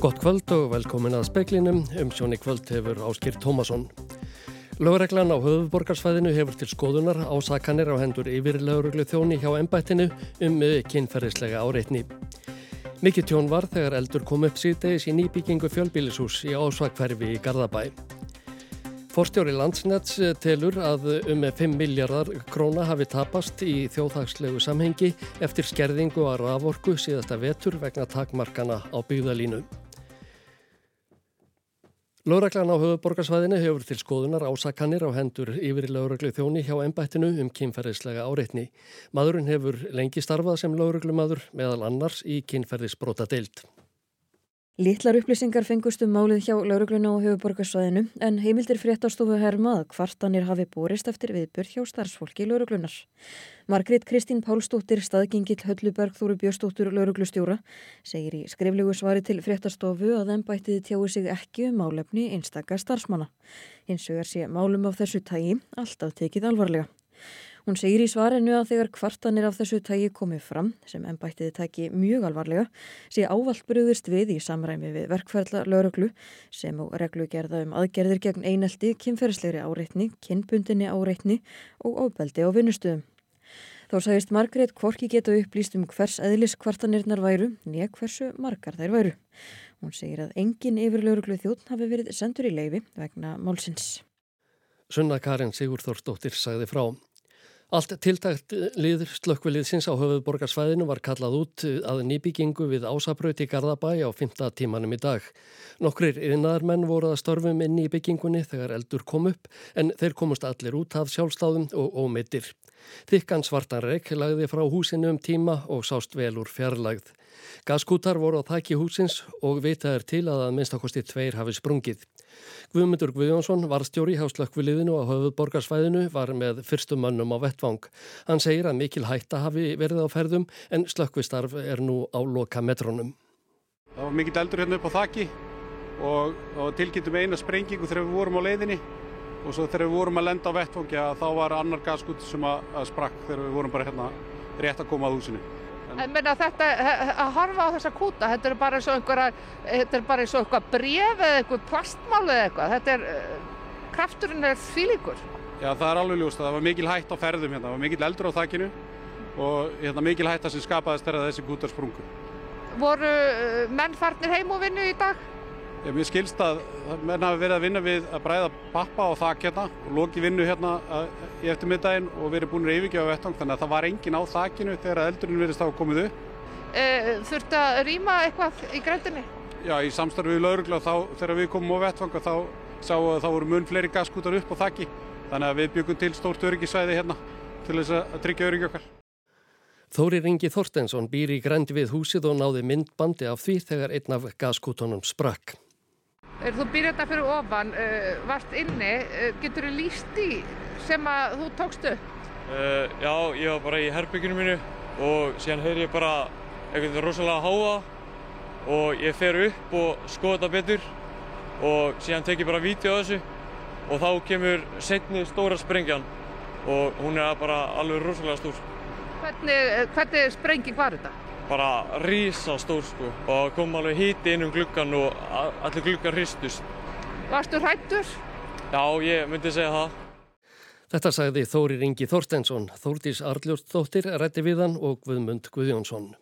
Gott kvöld og velkomin að speklinum. Um sjóni kvöld hefur Áskir Tómasson. Lögreglan á höfuborgarsfæðinu hefur til skoðunar ásakanir á hendur yfir lögreglu þjóni hjá ennbættinu um kynferðislega áreitni. Mikið tjón var þegar eldur kom upp síðdegis í nýbyggingu fjölbílishús í ásvakverfi í Garðabæ. Forstjóri Landsnets telur að um 5 miljardar króna hafi tapast í þjóðhagslegu samhengi eftir skerðingu að raforku síðasta vetur vegna takmarkana á byggðalínu. Lóreglan á höfuborgarsvæðinu hefur til skoðunar ásakanir á hendur yfir lögreglu þjóni hjá ennbættinu um kynferðislega áreitni. Madurinn hefur lengi starfað sem lögreglumadur meðal annars í kynferðisbrota deilt. Littlar upplýsingar fengust um málið hjá laurugluna og höfuborgarsvæðinu en heimildir fréttastofu hermað hvartanir hafi borist eftir viðbjörð hjá starfsfólki lauruglunar. Margrét Kristín Pálsdóttir, staðgengill Hölluberg Þóru Björnstóttur lauruglustjóra, segir í skriflegu svari til fréttastofu að ennbættið tjái sig ekki um málefni einstakar starfsmanna. Hins vegar sé málum af þessu tægi alltaf tekið alvarlega. Hún segir í svarinu að þegar kvartanir af þessu tægi komið fram, sem ennbættiði tæki mjög alvarlega, sé ávalt bröðist við í samræmi við verkferðla lauruglu sem og reglu gerða um aðgerðir gegn einelti, kynferðslegri áreitni, kynbundinni áreitni og ofbeldi á vinnustuðum. Þá sagist Margrét Kvorki geta upplýst um hvers eðlis kvartanirnar væru, nýja hversu margar þær væru. Hún segir að engin yfir lauruglu þjótt hafi verið sendur í leifi vegna málsins. Sunna Karin Sigurþórsdóttir sagði frá. Allt tiltækt liður slökkviliðsins á höfuðborgarsvæðinu var kallað út að nýbyggingu við Ásabröyti Garðabæ á 5. tímanum í dag. Nokkrir yðnaðarmenn voruð að störfum inn í byggingunni þegar eldur kom upp en þeir komust allir út af sjálfstáðum og ómeitir. Þykkan svartan reik lagði frá húsinu um tíma og sást vel úr fjarlagð. Gaskútar voru á þæki húsins og vitað er til að að minnstakosti tveir hafi sprungið. Guðmundur Guðjónsson var stjóri hjá slökkviliðinu á höfuðborgarsvæðinu var með fyrstum mönnum á vettvang. Hann segir að mikil hætta hafi verið á ferðum en slökkvistarf er nú á loka metrónum. Það var mikill eldur hérna upp á þakki og, og tilkynntum eina sprengingu þegar við vorum á leiðinni og svo þegar við vorum að lenda á vettvangi að þá var annar gaskút sem að, að sprakk þegar við vorum bara hérna rétt að koma að húsinu. En menna þetta, að horfa á þessa kúta, þetta er bara eins og einhverja, þetta er bara eins og eitthvað bref eða eitthvað plastmál eða eitthvað, þetta er, eh, krafturinn er þvílíkur. Já það er alveg ljúst að það var mikil hætt á ferðum hérna, það var mikil eldur á þakkinu og hérna, mikil hætt að sem skapaðist þegar þessi kútar sprungu. Voru eh, menn farnir heim og vinnu í dag? Ég mér skilst að menn hafi verið að vinna við að bræða pappa á þakk hérna og loki vinnu hérna í eftirmiddaginn og verið búin að yfirgefa vettvang þannig að það var engin á þakkinu þegar eldurinn verið stáð komið upp. E, Þurfti að rýma eitthvað í grændinni? Já, í samstarfið við laurugla þá þegar við komum á vettvang þá sáum við að þá voru mun fleiri gaskútar upp á þakki þannig að við byggum til stórt öryggisvæði hérna til þess að tryggja öryggi okkar. Þóri Ringi Þorstensson býr í grændi við húsið og náði myndbandi af því þegar einn af gaskútonum sprakk. Þú býr þetta fyrir ofan, uh, varst inni, uh, getur þú líst í sem að þú tókst upp? Uh, já, ég var bara í herbygginu mínu og síðan heyr ég bara eitthvað rosalega háa og ég fer upp og skoða þetta betur og síðan tek ég bara vídeo á þessu og þá kemur setni stóra sprengjan og hún er bara alveg rosalega stór. Hvernig, hvernig sprenging var þetta? Bara rísastór sko og kom alveg híti inn um gluggan og allir gluggar hristust. Varstu hrættur? Já, ég myndi segja það. Þetta sagði Þóri Ringi Þorstensson, Þórdís Arljósdóttir, Rætti Viðan og Guðmund Guðjónsson.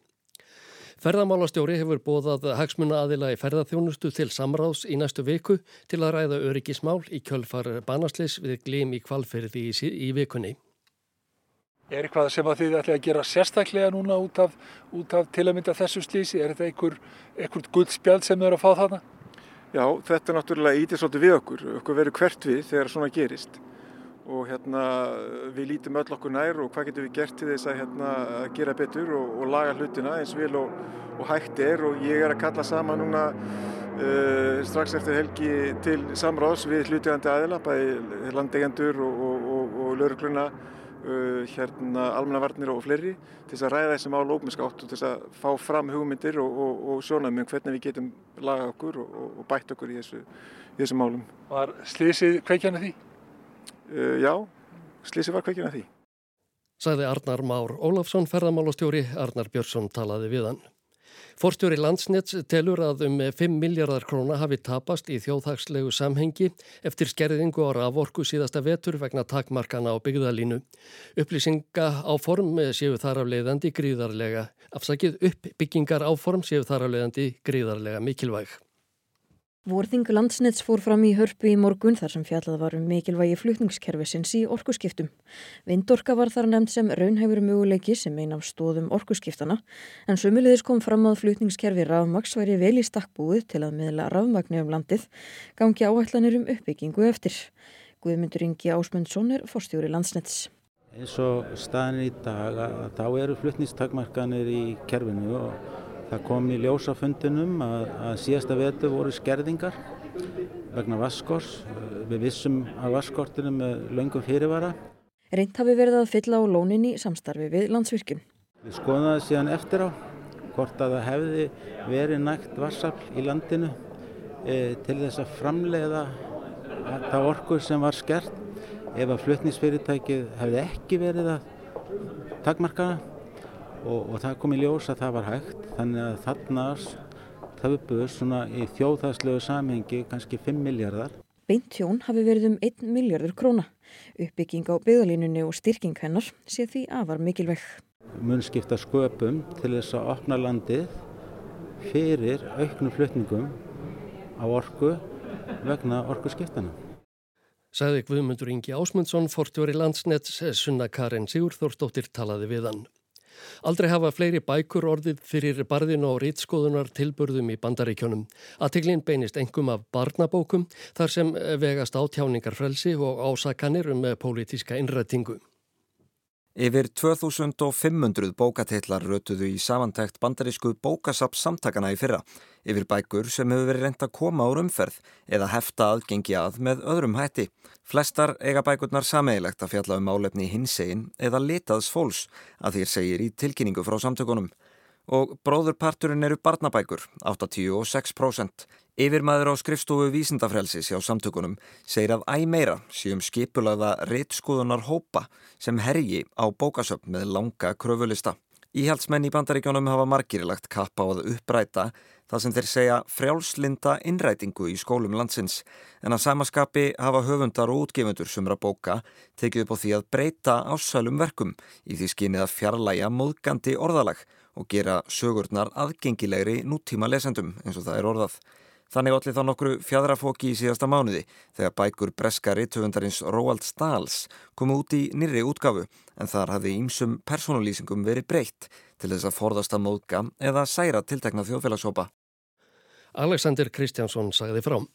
Ferðamálastjóri hefur bóðað hagsmuna aðila í ferðarþjónustu til samráðs í næstu viku til að ræða öryggismál í kjölfar banaslis við glim í kvalferði í, í vikunni. Er eitthvað sem að þið ætlaði að gera sérstaklega núna út af, af til að mynda þessu slísi? Er þetta einhver, einhver guldspjald sem þau eru að fá þarna? Já, þetta náttúrulega ítið svolítið við okkur. Okkur verður hvert við þegar svona gerist. Og hérna við lítum öll okkur nær og hvað getum við gert til þess að hérna, gera betur og, og laga hlutina eins vel og, og hægt er. Og ég er að kalla sama núna uh, strax eftir helgi til samráðs við hlutigandi aðila, bæði landegjandur og, og laurugluna uh, hérna almennavarnir og fleiri til þess að ræða þessi mál ómiskátt og til þess að fá fram hugmyndir og, og, og sjónamum hvernig við getum laga okkur og, og bætt okkur í þessu, í þessu málum. Var slísið kveikjana því? Uh, já, slísið var kveikjana því. Sæði Arnar Már Ólafsson, ferðamálastjóri, Arnar Björnsson talaði við hann. Forstjóri landsnets telur að um 5 miljardar króna hafi tapast í þjóðhagslegu samhengi eftir skerðingu á raforku síðasta vetur vegna takmarkana á byggðalínu. Upplýsinga áform séu þar af leiðandi gríðarlega, afsakið uppbyggingar áform séu þar af leiðandi gríðarlega mikilvæg. Vorþing landsnets fór fram í hörpu í morgun þar sem fjallað var um mikilvægi flutningskerfisins í orkuskiptum. Vindorka var þar nefnd sem raunhefur möguleiki sem ein af stóðum orkuskiptana en sumulegis kom fram að flutningskerfi rafmaks væri vel í stakkbúið til að miðla rafmagni um landið, gangi áætlanir um uppbyggingu eftir. Guðmundur Ingi Ásmundsson er fórstjóri landsnets. Eins og staðin í dag að þá eru flutningstakmarkanir í kerfinu og Það kom í ljósafundinum að, að síðasta vetu voru skerðingar vegna vaskors. Við vissum að vaskortinu með laungum fyrirvara. Reynd hafi verið að fylla á lónin í samstarfi við landsvirkjum. Við skoðum það síðan eftir á hvort að það hefði verið nægt vassafl í landinu e, til þess að framleiða það orku sem var skert ef að flutnisfyrirtækið hefði ekki verið að takmarka það og, og það kom í ljós að það var hægt þannig að þarna uppböðs svona í þjóðhagslegu samhengi kannski 5 miljardar. Beint tjón hafi verið um 1 miljardur króna. Uppbygging á byggðalínunni og styrking hennar sé því afar mikilvæg. Mun skipta sköpum til þess að opna landið fyrir auknum flutningum á orku vegna orku skiptana. Saði Guðmundur Ingi Ásmundsson, fortjóri landsnets, Sunna Karin Sigurþórsdóttir talaði við hann. Aldrei hafa fleiri bækur orðið fyrir barðinu og rítskoðunar tilburðum í bandaríkjónum. Aðtiklinn beinist engum af barnabókum þar sem vegast átjáningarfrelsi og ásakanir um pólitíska innrætingu. Yfir 2500 bókatillar rötuðu í samantækt bandarísku bókasaps samtakana í fyrra, yfir bækur sem hefur verið reynd að koma úr umferð eða hefta aðgengi að með öðrum hætti. Flestar eiga bækurnar sameigilegt að fjalla um álefni hinsegin eða litaðs fólks að þér segir í tilkynningu frá samtökunum og bróðurparturinn eru barnabækur, 86%. Yfirmaður á skrifstofu vísindafrelsis hjá samtökunum segir að æg meira séum skipulaða reittskoðunar hópa sem herji á bókasöfn með langa kröfulista. Íhaldsmenn í bandaríkjónum hafa margirilagt kappa á að uppræta það sem þeir segja frjálslinda innrætingu í skólum landsins en að samaskapi hafa höfundar og útgefundur sumra bóka tekið upp á því að breyta ásælum verkum í því skynið að fjarlæga móðgandi orðalag og gera sögurnar aðgengilegri nútíma lesendum eins og það er orðað. Þannig allir þá nokkru fjadrafóki í síðasta mánuði þegar bækur breska rittöfundarins Roald Stahls komu út í nýri útgafu en þar hafði ímsum personalýsingum verið breytt til þess að forðast að móðga eða særa tiltekna þjóðfélagshópa. Alexander Kristjánsson sagði frám.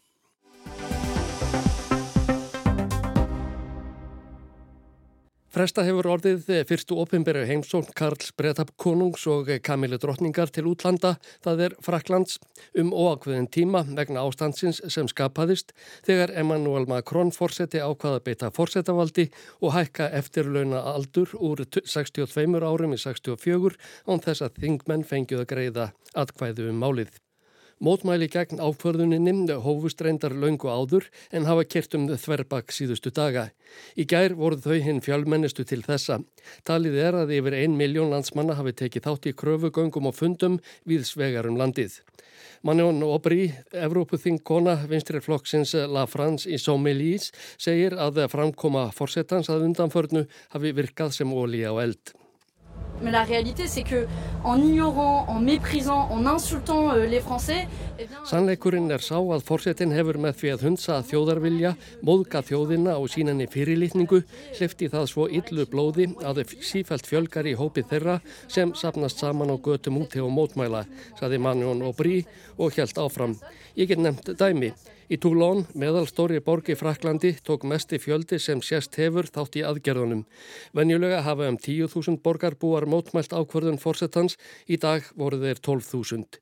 Fresta hefur orðið fyrstu ofinberi heimsókn Karls Bretab konungs og Kamilu drottningar til útlanda, það er Fraklands, um óakveðin tíma vegna ástandsins sem skapaðist þegar Emmanuel Macron fórseti ákvaða beita fórsetavaldi og hækka eftirlauna aldur úr 62 árum í 64 án þess að þingmenn fengið að greiða atkvæðu um málið. Mótmæli gegn ákvörðuninni hófust reyndar laungu áður en hafa kert um þverbakk síðustu daga. Í gær voru þau hinn fjálmennistu til þessa. Talið er að yfir ein miljón landsmanna hafi tekið þátt í kröfugöngum og fundum við svegarum landið. Manjón Obri, Evrópuþingkona vinstrirflokksins La France í Sommelies, segir að framkoma fórsetans að undanförnu hafi virkað sem ólí á eld. Mais la réalité, c'est que en ignorant, en méprisant, en insultant euh, les Français... Eh bien... Sannleikurinn er sá að fórsetin hefur með því að hundsa þjóðarvilja, móðga þjóðina og sínanni fyrirlitningu, hlifti það svo illu blóði að sífælt fjölgar í hópi þeirra sem sapnast saman á götum úti og mótmæla, saði Manjón og Brí og hjælt áfram. Ég get nefnt dæmi. Í Toulon, meðalstóri borgi Fraklandi, tók mesti fjöldi sem sérst hefur þátt í aðgerðunum. Venjulega hafa um 10.000 borgarbúar mótmælt ákvörðun fórsetans, í dag voru þeir 12.000.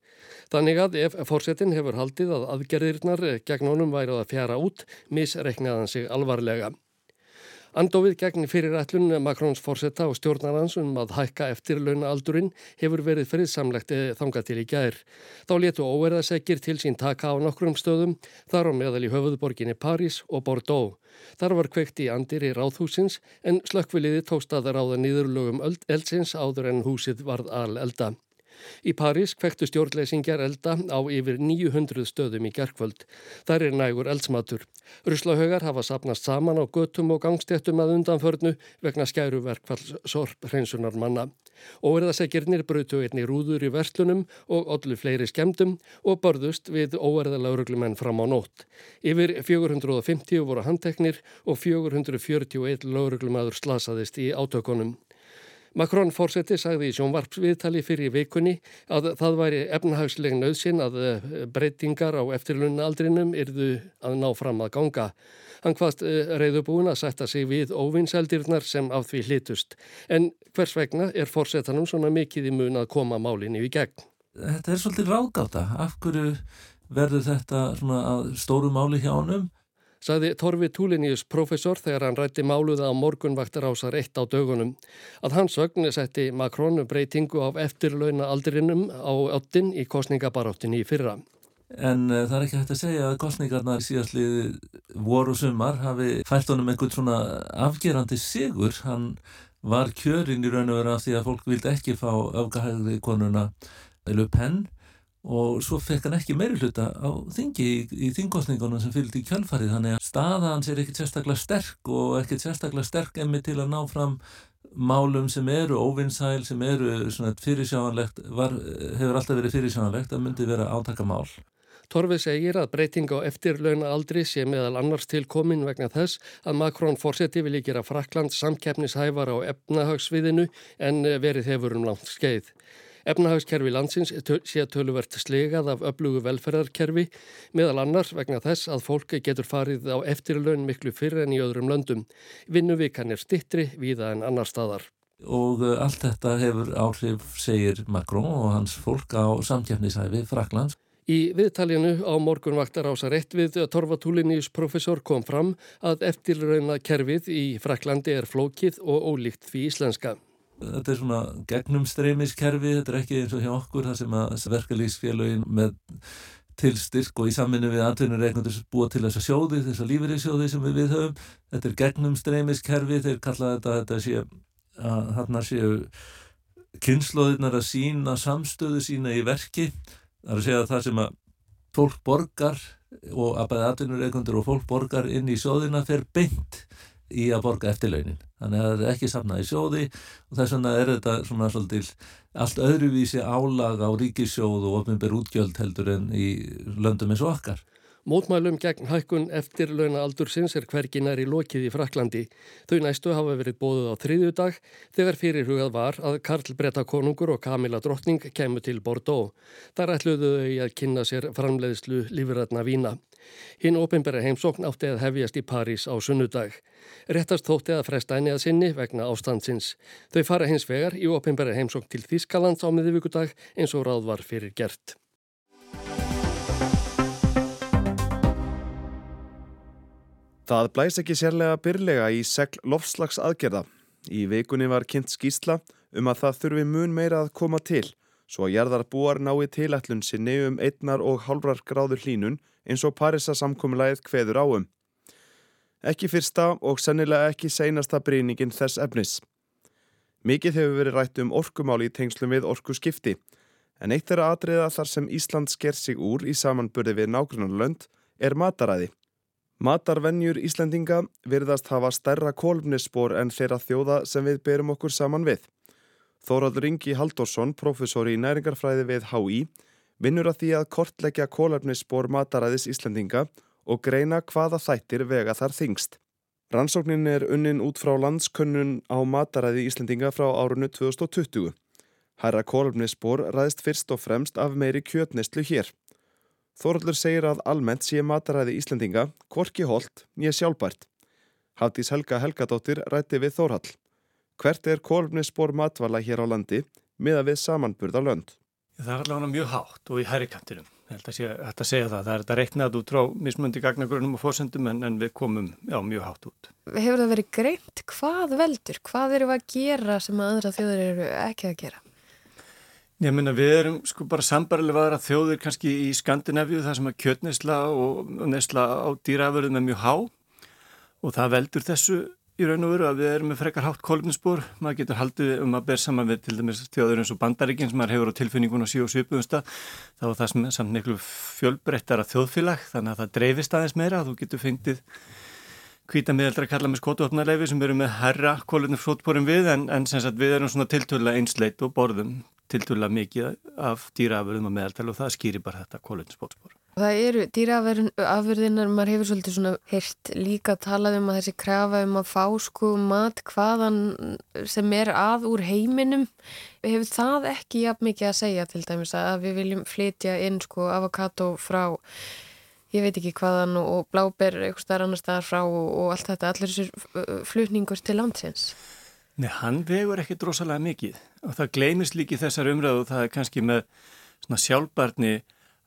Þannig að ef fórsetin hefur haldið að aðgerðirnar gegn honum værið að fjara út, misreiknaðan sig alvarlega. Andofið gegn fyrirætlun Makrons fórsetta og stjórnarans um að hækka eftir launaaldurinn hefur verið friðsamlegt þanga til í gær. Þá letu óverðasekir til sín taka á nokkrum stöðum, þar á meðal í höfuðborginni París og Bordeaux. Þar var kveikt í andir í ráðhúsins en slökkviliði tókst að ráða nýðurlögum eldsins áður en húsið varð al elda. Í París kvektu stjórnleysingjar elda á yfir 900 stöðum í gerkvöld. Þar er nægur eldsmatur. Ruslahaugar hafa sapnast saman á göttum og gangstéttum að undanförnu vegna skæruverkfalls sorp hreinsunar manna. Óerðasegjirnir brutu einni rúður í verslunum og ollu fleiri skemdum og börðust við óerðalaugruglumenn fram á nótt. Yfir 450 voru handteknir og 441 lauruglumadur slasaðist í átökunum. Macron fórseti sagði í sjónvarpsviðtali fyrir vikunni að það væri efnahagsleg nöðsin að eh, breytingar á eftirlunnaaldrinum yrðu að ná fram að ganga. Hann hvaðst eh, reyðubúin að setja sig við óvinnseldirnar sem af því hlitust. En hvers vegna er fórsetanum svona mikið í mun að koma málinu í gegn? Þetta er svolítið ráðgáta. Af hverju verður þetta stóru máli hjá honum? Saði Torfi Túliníus profesor þegar hann rætti máluða á morgunvaktar ásar eitt á dögunum. Að hans vögnu setti Macron breytingu af eftirlauna aldrinum á öttin í kostningabaráttin í fyrra. En uh, það er ekki hægt að segja að kostningarnar síðastlið voru sumar hafi fælt honum einhvern svona afgerandi sigur. Hann var kjörinn í raun og vera því að fólk vildi ekki fá öfgahægði konuna Le Pen og svo fekk hann ekki meiri hluta á þingi í, í þingkostningunum sem fylgdi í kjölfarið þannig að staða hans er ekkert sérstaklega sterk og ekkert sérstaklega sterk emmi til að ná fram málum sem eru óvinnsæl, sem eru fyrirsjáanlegt, var, hefur alltaf verið fyrirsjáanlegt að myndi vera átakamál. Torfi segir að breyting á eftirlauna aldri sé meðal annars til komin vegna þess að Makrón fórseti vilji gera Frakland samkeppnishævar á efnahagsviðinu en verið hefur um langt skeið. Efnahagskerfi landsins sé töluvert slegað af öflugu velferðarkerfi meðal annars vegna þess að fólk getur farið á eftirlaun miklu fyrr en í öðrum löndum. Vinnuvikan er stittri víða en annar staðar. Og uh, allt þetta hefur áhrif, segir Macron og hans fólk á samkjæfnisæfi Fraklands. Í viðtalinu á morgunvaktar ásar eitt við Torvatúliníus professor kom fram að eftirlauna kerfið í Fraklandi er flókið og ólíkt því íslenska. Þetta er svona gegnumstreymiskerfi, þetta er ekki eins og hjá okkur þar sem að verkalýsfélagin með tilstyrk og í samvinni við atvinnur eignundur búa til þessa sjóði, þessa lífeyrissjóði sem við við höfum. Þetta er gegnumstreymiskerfi, þeir kalla þetta, þetta sé að þarna séu kynnslóðirnar að sína samstöðu sína í verki. Það er að segja að það sem að fólk borgar og að bæða atvinnur eignundur og fólk borgar inn í sjóðina fer beint í að borga eftirlaunin. Þannig að það er ekki samnað í sjóði og þess vegna er þetta svona svolítil allt öðruvísi álag á ríkissjóð og ofnbjörn útgjöld heldur en í löndum eins og okkar. Mótmælum gegn hækkun eftir launaaldurins er hverginar í lokið í Fraklandi. Þau næstu hafa verið bóðuð á þriðju dag þegar fyrirhugað var að Karl Bretta konungur og Kamila Drottning kemur til Bordeaux. Þar ætluðu þau að kynna sér framleiðslu lífrætna vína. Hinn ofinbæra heimsókn átti að hefjast í París á sunnudag. Réttast þótti að fresta enni að sinni vegna ástandsins. Þau fara hins vegar í ofinbæra heimsókn til Þískalands á miðvíkudag eins og ráð var fyrir gert. Það blæs ekki sérlega byrlega í segl lofslags aðgerða. Í vikunni var kynnt skýsla um að það þurfi mun meira að koma til, svo að jarðarbúar nái tilætlun sinni um einnar og hálfrar gráður hlínun eins og Parisa samkominnlæðið hveður áum. Ekki fyrsta og sennilega ekki seinasta bríningin þess efnis. Mikið hefur verið rætt um orkumáli í tengslum við orku skipti, en eitt er að atriða þar sem Ísland sker sig úr í samanburði við nágrunarlönd er mataræði. Matarvenjur Íslendinga virðast hafa stærra kólumnisspor en þeirra þjóða sem við berum okkur saman við. Þóraldur Ingi Haldorsson, professor í næringarfræði við HÍ, vinnur að því að kortleggja kólumnisspor mataræðis Íslendinga og greina hvaða þættir vega þar þingst. Rannsóknin er unnin út frá landskönnun á mataræði Íslendinga frá árunnu 2020. Hæra kólumnisspor ræðist fyrst og fremst af meiri kjötnistlu hér. Þorallur segir að almennt sé mataræði Íslendinga korki holt nýja sjálfbært. Haldís Helga Helgadóttir rætti við Þórhall. Hvert er kólumnisspor matvala hér á landi miða við samanburða lönd? Það er allavega mjög hátt og í herrikantinum. Þetta sé að segja það. Það er þetta reiknað út frá mismundi gagnagrunum og fórsendum en, en við komum já, mjög hátt út. Hefur það verið greint hvað veldur? Hvað eru að gera sem að aðra þjóður eru ekki að gera? Ég meina við erum sko bara sambarilega að þjóðir kannski í Skandinavíu þar sem að kjötnesla og nesla á dýraförðum er mjög há og það veldur þessu í raun og veru að við erum með frekar hátt kolumnispor. Maður getur haldið um að ber saman við til dæmis þjóður eins og bandaríkinn sem maður hefur á tilfinningun og síu og svipuðumsta. Þá er það sem, samt miklu fjölbreyttara þjóðfélag þannig að það dreifist aðeins meira. Þú getur fengtið hvita miðaldra að kalla með skotuopnarleifi sem eru með herra kolumnifrótsporum við en, en sem sagt við erum svona tiltöla einsleit og borðum tiltöla mikið af dýraafurðum að meðaltal og það skýri bara þetta kolumnifrótspor. Það eru dýraafurðinar, maður hefur svolítið svona hirt líka talað um að þessi krafa um að fá sko mat hvaðan sem er að úr heiminum. Hefur það ekki jafn mikið að segja til dæmis að við viljum flytja inn sko avokado frá, ég veit ekki hvaðan og bláber eitthvað starf annar staðar frá og, og allt þetta, allir þessir flutningur til landsins? Nei, hann vegur ekki drosalega mikið og það gleimist líki þessar umræðu og það er kannski með svona sjálfbarni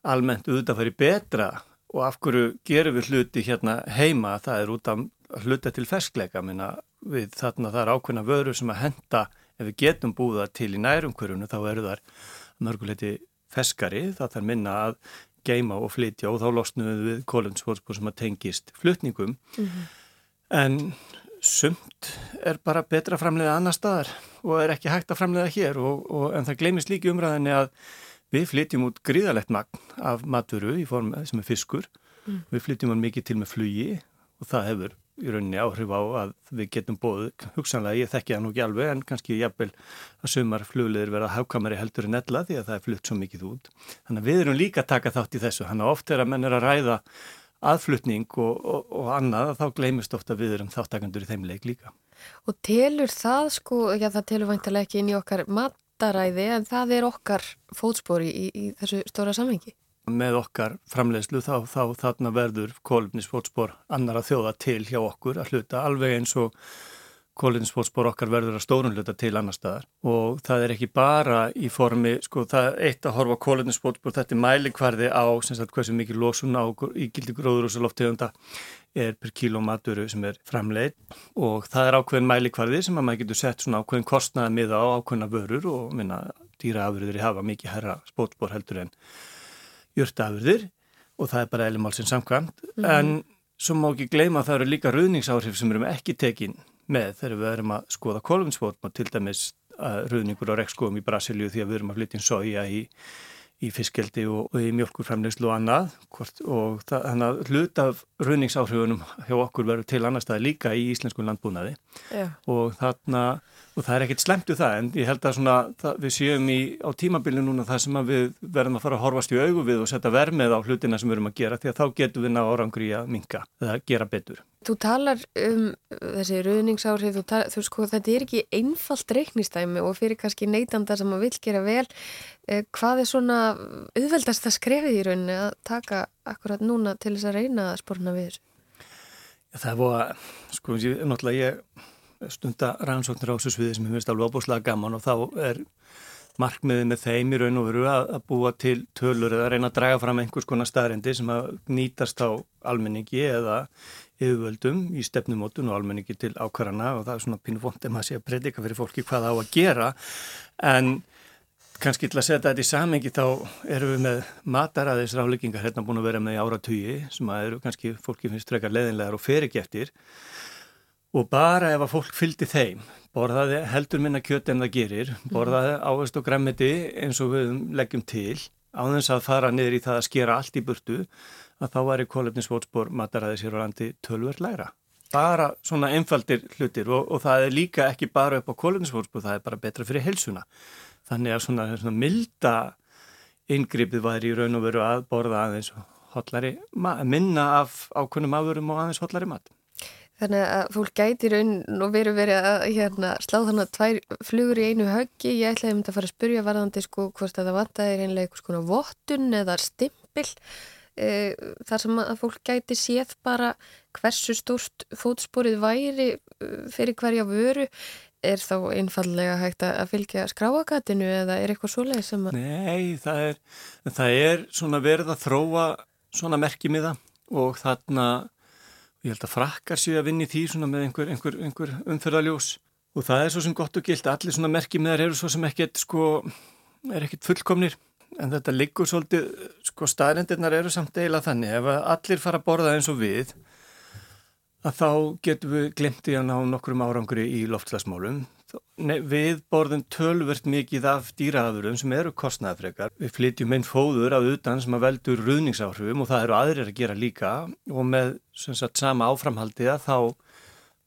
almennt auðvitað farið betra og af hverju gerum við hluti hérna heima? Það er út af hluta til ferskleika. Minna við þarna það er ákveðna vöru sem að henda ef við getum búða til í nærumkvörunu þá eru þar mörguleiti ferskari. Það þarf minna að geima og flytja og þá losnum við kólunsfólksbúr sem að tengist flutningum. Mm -hmm. en sumt er bara betra framlega annar staðar og er ekki hægt að framlega hér og, og, en það gleimist líki umræðinni að Við flytjum út gríðalegt magn af matvöru í form sem er fiskur. Mm. Við flytjum hann mikið til með flugi og það hefur í rauninni áhrif á að við getum bóð, hugsanlega ég þekki það nú ekki alveg en kannski jafnvel að sömar flugleðir verða hafkamari heldur en ella því að það er flutt svo mikið út. Þannig að við erum líka að taka þátt í þessu. Þannig að oft er að menn er að ræða aðflutning og, og, og annað að þá gleymist ofta við erum þáttakandur í þeim leik líka. Og telur það sko, já það telur vantilega ekki inn í okkar mat mataræði en það er okkar fótspori í, í þessu stóra samhengi. Með okkar framleiðslu þá, þá þarna verður kólumnisfótspor annara þjóða til hjá okkur að hluta alveg eins og kólumnisfótspor okkar verður að stórun hluta til annar staðar. Og það er ekki bara í formi, sko það er eitt að horfa kólumnisfótspor, þetta er mælikvarði á sem sagt hversu mikið lósun á ígildi gróður og svo loftegunda er per kíló maturu sem er framleið og það er ákveðin mælikvarði sem að maður getur sett svona ákveðin kostnaði miða á ákveðina vörur og minna dýraafurðir hafa mikið herra spótspor heldur en jörtaafurðir og það er bara elimálsinn samkvæmt. Mm en svo má ekki gleyma að það eru líka ruðningsáhrif sem erum ekki tekin með þegar við erum að skoða kolumspótma til dæmis ruðningur á rekskóum í Brasilíu því að við erum að flytja soja í í fiskeldi og, og í mjölkurframlegslu og annað hvort, og þannig að hlut af runningsáhrifunum hjá okkur verður til annar stað líka í íslensku landbúnaði Já. og þarna og það er ekkert slemt úr það en ég held að svona, það, við séum í, á tímabilinu núna það sem við verðum að fara að horfast í augu við og setja vermið á hlutina sem við erum að gera því að þá getum við ná árangri að minka eða gera betur. Þú talar um þessi ruðningsáhrif, þú, sko þetta er ekki einfalt reiknistæmi og fyrir kannski neytanda sem að vil gera vel eh, hvað er svona auðveldast að skrefið í rauninni að taka akkurat núna til þess að reyna að spórna við þessu? Það er búið að, sko, ég, náttúrulega ég stunda rannsóknir á þessu sviði sem hefur alveg óbúslega gaman og þá er markmiðið með þeim í raun og veru að, búa til tölur eða reyna að draga fram einhvers konar staðrendi sem að nýtast á almenningi eða yfirvöldum í stefnumótun og almenningi til ákvarðana og það er svona pínu vond en maður sé að predika fyrir fólki hvað á að gera. En kannski til að setja þetta í samengi þá erum við með mataræðis ráleggingar hérna búin að vera með í áratugji sem að eru kannski fólki finnst frekar leðinlegar og ferikeftir og bara ef að fólk fylgdi þeim borðaði heldur minna kjöt en það gerir borðaði áherslu og græmiti eins og við leggjum til á þess að fara niður í það að skera allt í burtu að þá væri kólefnisvótspor mataræði sér á landi tölver læra bara svona einfaldir hlutir og, og það er líka ekki bara upp á kólefnisvótspor það er bara betra fyrir helsuna þannig að svona, svona milda inngripið væri í raun og veru að borða aðeins hotlari, minna af ákveðnum aðurum og aðeins hotlari mat Þannig að fólk gæti raun og veru verið að hérna, slá þannig að tvær flugur í einu höggi. Ég ætlaði þetta að fara að spurja varðandi sko hvort að það vantaði reynilega eitthvað svona vottun eða stimpil e, þar sem að fólk gæti séð bara hversu stórst fótsporið væri e, fyrir hverja vöru. Er þá einfallega hægt að fylgja skráakatinu eða er eitthvað svoleið sem að... Nei, það er, það er svona verið að þróa svona merkimiða og þarna Ég held að frakkar séu að vinni því svona með einhver, einhver, einhver umfyrðaljós og það er svo sem gott og gilt. Allir svona merkimiðar eru svo sem ekkert sko, er ekkert fullkomnir en þetta liggur svolítið, sko staðrendirnar eru samt eiginlega þannig ef allir fara að borða eins og við að þá getum við glemti að ná nokkrum árangri í loftslagsmálum. Við borðum tölvert mikið af dýraðurum sem eru kostnæðafrekar. Við flytjum einn fóður af utan sem að veldur ruðningsáhrifum og það eru aðrir að gera líka. Og með sagt, sama áframhaldiða þá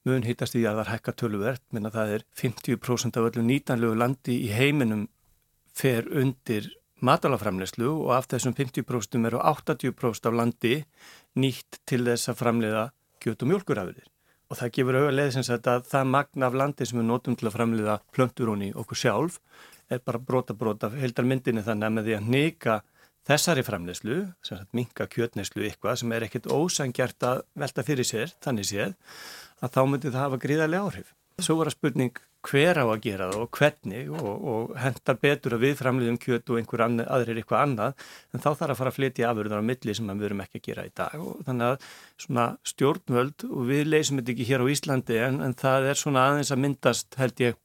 mun hittast í að það er hækka tölvert, menna það er 50% af öllu nýtanlegu landi í heiminum fer undir matalaframlegslu og af þessum 50% eru 80% af landi nýtt til þess að framleiða kjöt og mjölkurafurðir og það gefur auðvitað leðisins að það magna af landi sem við notum til að framleiða plönturóni okkur sjálf er bara brota brota heldar myndinni þannig að með því að neyka þessari framleyslu, sem sagt minka kjötneyslu eitthvað sem er ekkert ósangjart að velta fyrir sér, þannig séð að þá myndi það hafa gríðarlega áhrif. Svo var að spurning hver á að gera það og hvernig og, og hendar betur að við framleiðum kjöt og einhver annað, aðrir eitthvað annað en þá þarf að fara að flytja afurðar á milli sem við verum ekki að gera í dag og þannig að svona stjórnvöld og við leysum þetta ekki hér á Íslandi en, en það er svona aðeins að myndast held ég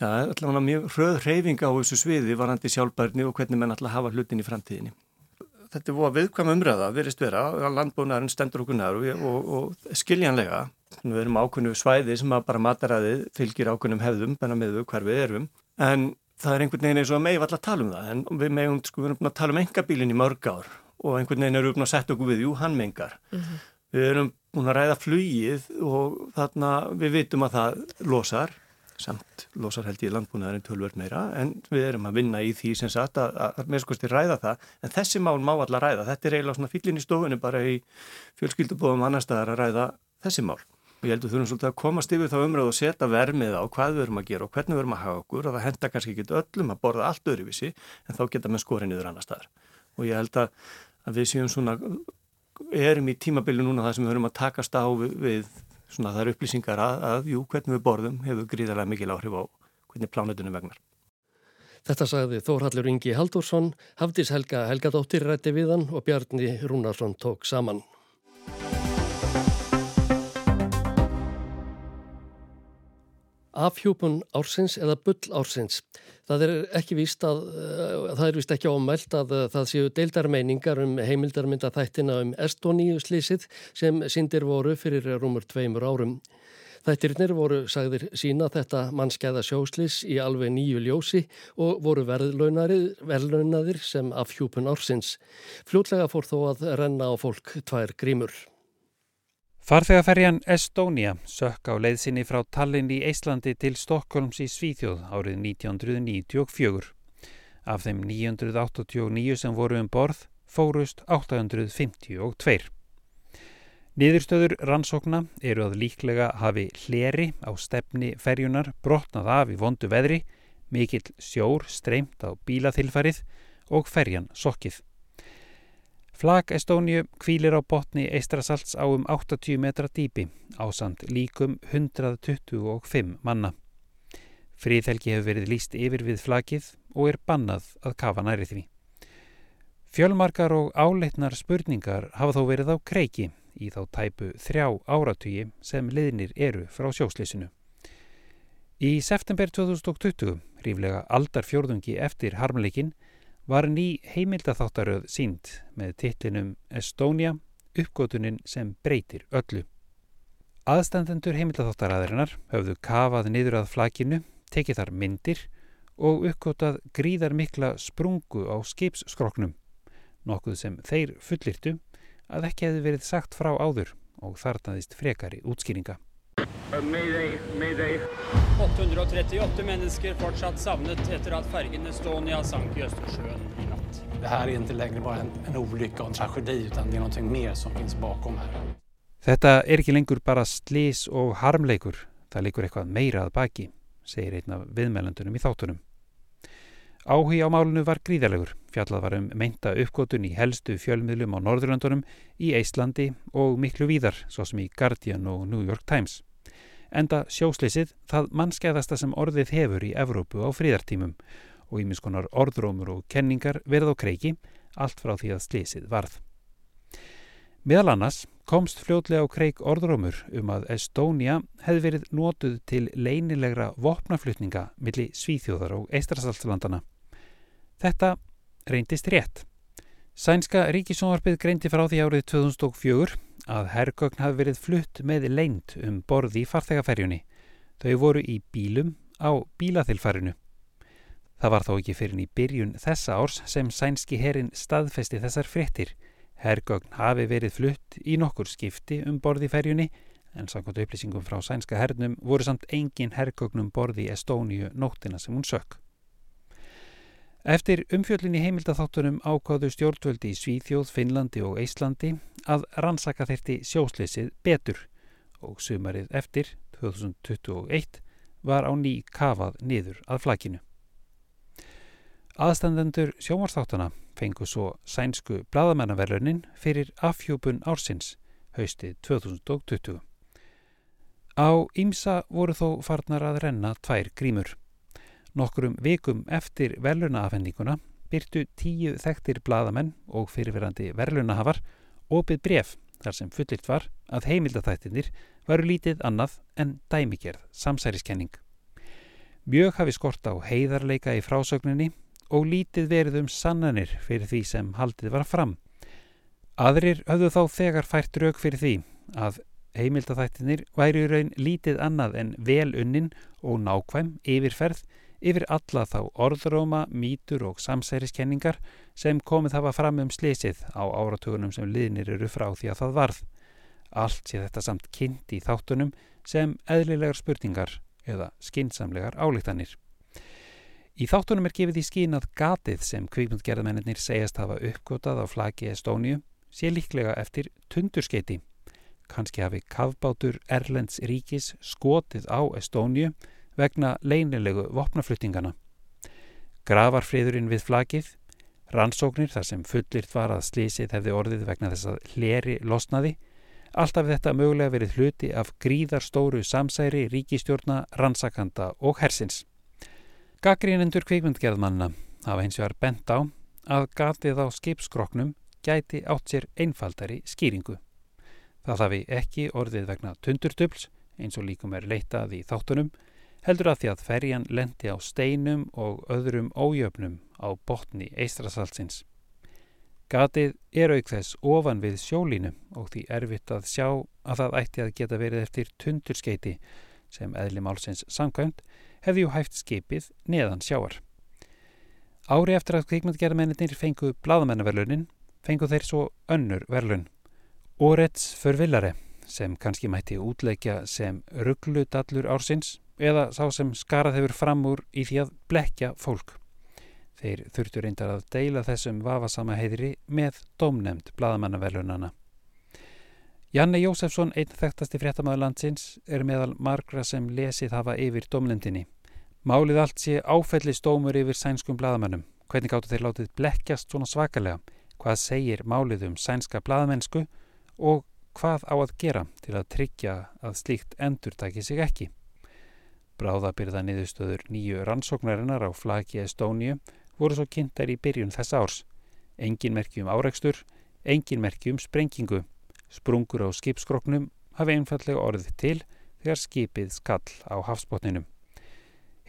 já, allavega mjög hröð hreyfing á þessu sviði varandi sjálfbærni og hvernig menn alltaf hafa hlutin í framtíðinni. Þetta er búið að viðkvæm umræða, verist vera, að landbúnaðurinn stendur okkur nær og, og, og skiljanlega Við erum ákveðnu svæði sem að bara mataræði fylgir ákveðnum hefðum benna með hver við erum en það er einhvern veginn eins og að megum alltaf tala um það en við megum, sko, við erum að tala um engabílin í mörg ár og einhvern veginn erum við að setja okkur við, jú, hann mengar. Mm -hmm. Við erum búin að ræða flugið og þarna við vitum að það losar, samt losar held ég landbúnaðarinn tölvörd meira en við erum að vinna í því sem sagt að, að með skoðst í ræða það en þessi mál má allar ræða. Þetta er eiginlega svona fyllin í stofunni bara í fjölskyldubóðum annar staðar að ræða þessi mál og ég held að þurfum svolítið að komast yfir þá umröð og setja vermið á hvað við erum að gera og hvernig við erum að hafa okkur og það henda kannski ekki öllum að borða allt öðruvísi en þá geta með skorinn yfir annar staðar og ég held að, að við séum svona erum í tímabili núna það sem við höfum að takast á við, við svona þar upplýsingar að, að jú, hvernig við borðum hefur gríðarlega mikil áhrif á hvernig plánutunum vegnar. Þetta sagði Þórhallur Ingi Haldursson, Hafdís Helga Helgadóttir rætti við hann og Bjarni Rúnarsson tók saman. Afhjúpun ársins eða bull ársins. Það er ekki víst að, uh, það er víst ekki ámælt að uh, það séu deildarmeiningar um heimildarmynda þættina um Estoníu slísið sem sindir voru fyrir rúmur tveimur árum. Þættirnir voru, sagðir sína, þetta mannskæða sjóslís í alveg nýju ljósi og voru verðlaunadir sem afhjúpun ársins. Fljótlega fór þó að renna á fólk tvær grímur. Farþegaferjan Estonia sökk á leiðsynni frá Tallinn í Íslandi til Stokkólms í Svíþjóð árið 1994. Af þeim 989 sem voru um borð fórust 852. Niðurstöður rannsókna eru að líklega hafi hleri á stefni ferjunar brotnað af í vondu veðri, mikill sjór streymt á bílaþilfarið og ferjan sokkið. Flag Estóniu kvílir á botni Eistrasalts á um 80 metra dýpi á samt líkum 125 manna. Fríðhelgi hefur verið líst yfir við flagið og er bannað að kafa næri því. Fjölmarkar og áleitnar spurningar hafa þó verið á kreiki í þá tæpu þrjá áratugi sem liðnir eru frá sjóslísinu. Í september 2020, ríflega aldar fjórðungi eftir harmleikin, var ný heimildatháttaröð sínd með titlinum Estonia, uppgótunin sem breytir öllu. Aðstandendur heimildatháttarraðirinnar höfðu kafað niður að flakinu, tekið þar myndir og uppgótað gríðar mikla sprungu á skipsskroknum, nokkuð sem þeir fullirtu að ekki hefði verið sagt frá áður og þarnaðist frekari útskýringa. Mayday, mayday. 838 mennesker fortsatt savnet etter at fergen Estonia sank i Østersjøen i natt. Det här är inte längre bara en, en olycka och en tragedi utan det är någonting mer som finns bakom här. Þetta er ekki lengur bara slís og harmleikur, það leikur eitthvað meira að baki, segir einn af viðmælandunum í þáttunum. Áhugi á málunu var gríðalegur, fjallað var um meinta uppgótun í helstu fjölmiðlum á Norðurlandunum, í Íslandi og miklu víðar, svo sem í Guardian og New York Times enda sjósleysið það mannskæðasta sem orðið hefur í Evrópu á fríðartímum og ímiskonar orðrómur og kenningar verð á kreiki allt frá því að sleysið varð. Meðal annars komst fljótlega á kreik orðrómur um að Estónia hefði verið nótuð til leynilegra vopnaflutninga millir Svíþjóðar og Eistrasaltslandana. Þetta reyndist rétt. Sænska ríkisónvarpið greindi frá því árið 2004 að herrgögn hafi verið flutt með leint um borði í farþegaferjunni. Þau voru í bílum á bílaþilfarinu. Það var þó ekki fyrir í byrjun þessa árs sem sænski herin staðfesti þessar fréttir. Herrgögn hafi verið flutt í nokkur skipti um borði í ferjunni en samkvæmt upplýsingum frá sænska hernum voru samt engin herrgögnum borði í Estóníu nóttina sem hún sökk. Eftir umfjöllin í heimildatháttunum ákváðu stjórnvöldi í Svíþjóð, Finnlandi og Íslandi að rannsaka þeirti sjósleysið betur og sumarið eftir, 2021, var á ný kafað niður að flakinu. Aðstandendur sjómarþáttana fengu svo sænsku bladamennaverlunin fyrir afhjúpun ársins haustið 2020. Á Ímsa voru þó farnar að renna tvær grímur. Nokkrum vikum eftir verlunaafhendinguna byrtu tíu þekktir bladamenn og fyrirverandi verlunahafar opið bref þar sem fullirt var að heimildatættinir varu lítið annað en dæmigerð samsæriskenning. Mjög hafi skort á heiðarleika í frásögninni og lítið verið um sannanir fyrir því sem haldið var fram. Aðrir höfðu þá þegar fært rauk fyrir því að heimildatættinir væri raun lítið annað en vel unnin og nákvæm yfirferð yfir alla þá orðróma, mítur og samsæriskenningar sem komið hafa fram um slísið á áratugunum sem liðnir eru frá því að það varð. Allt sé þetta samt kynnt í þáttunum sem eðlilegar spurningar eða skinsamlegar álíktanir. Í þáttunum er gefið í skín að gatið sem kvíkmundgerðamennir segjast hafa uppgótað á flagi Estóniu sé líklega eftir tundurskeiti. Kanski hafi kavbátur Erlends ríkis skotið á Estóniu vegna leinilegu vopnafluttingana. Gravarfriðurinn við flagið, rannsóknir þar sem fullirt var að slísið hefði orðið vegna þess að hleri losnaði, alltaf þetta mögulega verið hluti af gríðarstóru samsæri ríkistjórna, rannsakanda og hersins. Gaggrínendur kvikmyndgerðmanna hafa hins vegar bent á að gatið á skipskroknum gæti átt sér einfaldari skýringu. Það hafi ekki orðið vegna tundurtöfls eins og líkum er leitað í þáttunum heldur að því að ferjan lendi á steinum og öðrum ójöfnum á botni eistrasalsins. Gatið er auk þess ofan við sjólínu og því erfitt að sjá að það ætti að geta verið eftir tundurskeiti sem eðli málsins samkvæmt hefði jú hæft skipið neðan sjáar. Ári eftir að kvikmundgerðamennir fengu bladamennaverlunin fengu þeir svo önnur verlun. Órets förvillare sem kannski mætti útleikja sem ruggludallur ársins eða sá sem skarað hefur fram úr í því að blekja fólk. Þeir þurftur reyndar að deila þessum vafasama heiðri með domnemd bladamannavelunana. Janne Jósefsson, einn þekktasti fréttamaður landsins, er meðal margra sem lesið hafa yfir domnemdini. Málið allt sé áfellistómur yfir sænskum bladamannum. Hvernig gáttu þeir látið blekkjast svona svakalega? Hvað segir málið um sænska bladamennsku og hvað á að gera til að tryggja að slíkt endurtæki sig ekki? Bráðabyrða niðurstöður nýju rannsóknarinnar á flagi Estóniu voru svo kynntar í byrjun þess árs. Engin merki um áreikstur, engin merki um sprengingu. Sprungur á skipskroknum hafi einfallega orðið til þegar skipið skall á hafsbótninum.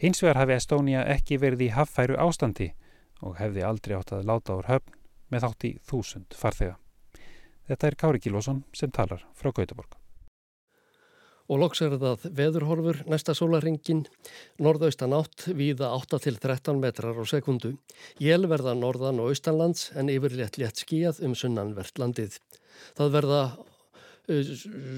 Hins vegar hafi Estónia ekki verið í haffæru ástandi og hefði aldrei átt að láta úr höfn með þátt í þúsund farþega. Þetta er Kári Kílvason sem talar frá Gautaborg og loks er það veðurhorfur næsta sólaringin, norðaustan átt viða 8-13 metrar á sekundu. Jél verða norðan og austanlands en yfirlétt létt skíjað um sunnanvert landið. Það verða uh,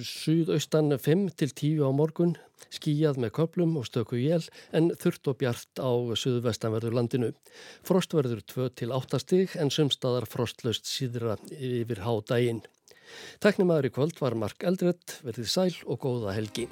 suðaustan 5-10 á morgun, skíjað með köplum og stöku jél en þurft og bjart á suðvestanverður landinu. Frost verður 2-8 stig en sumstaðar frostlaust síðra yfir hádægin. Teknimaður í kvöld var Mark Eldredd, verðið sæl og góða helgi.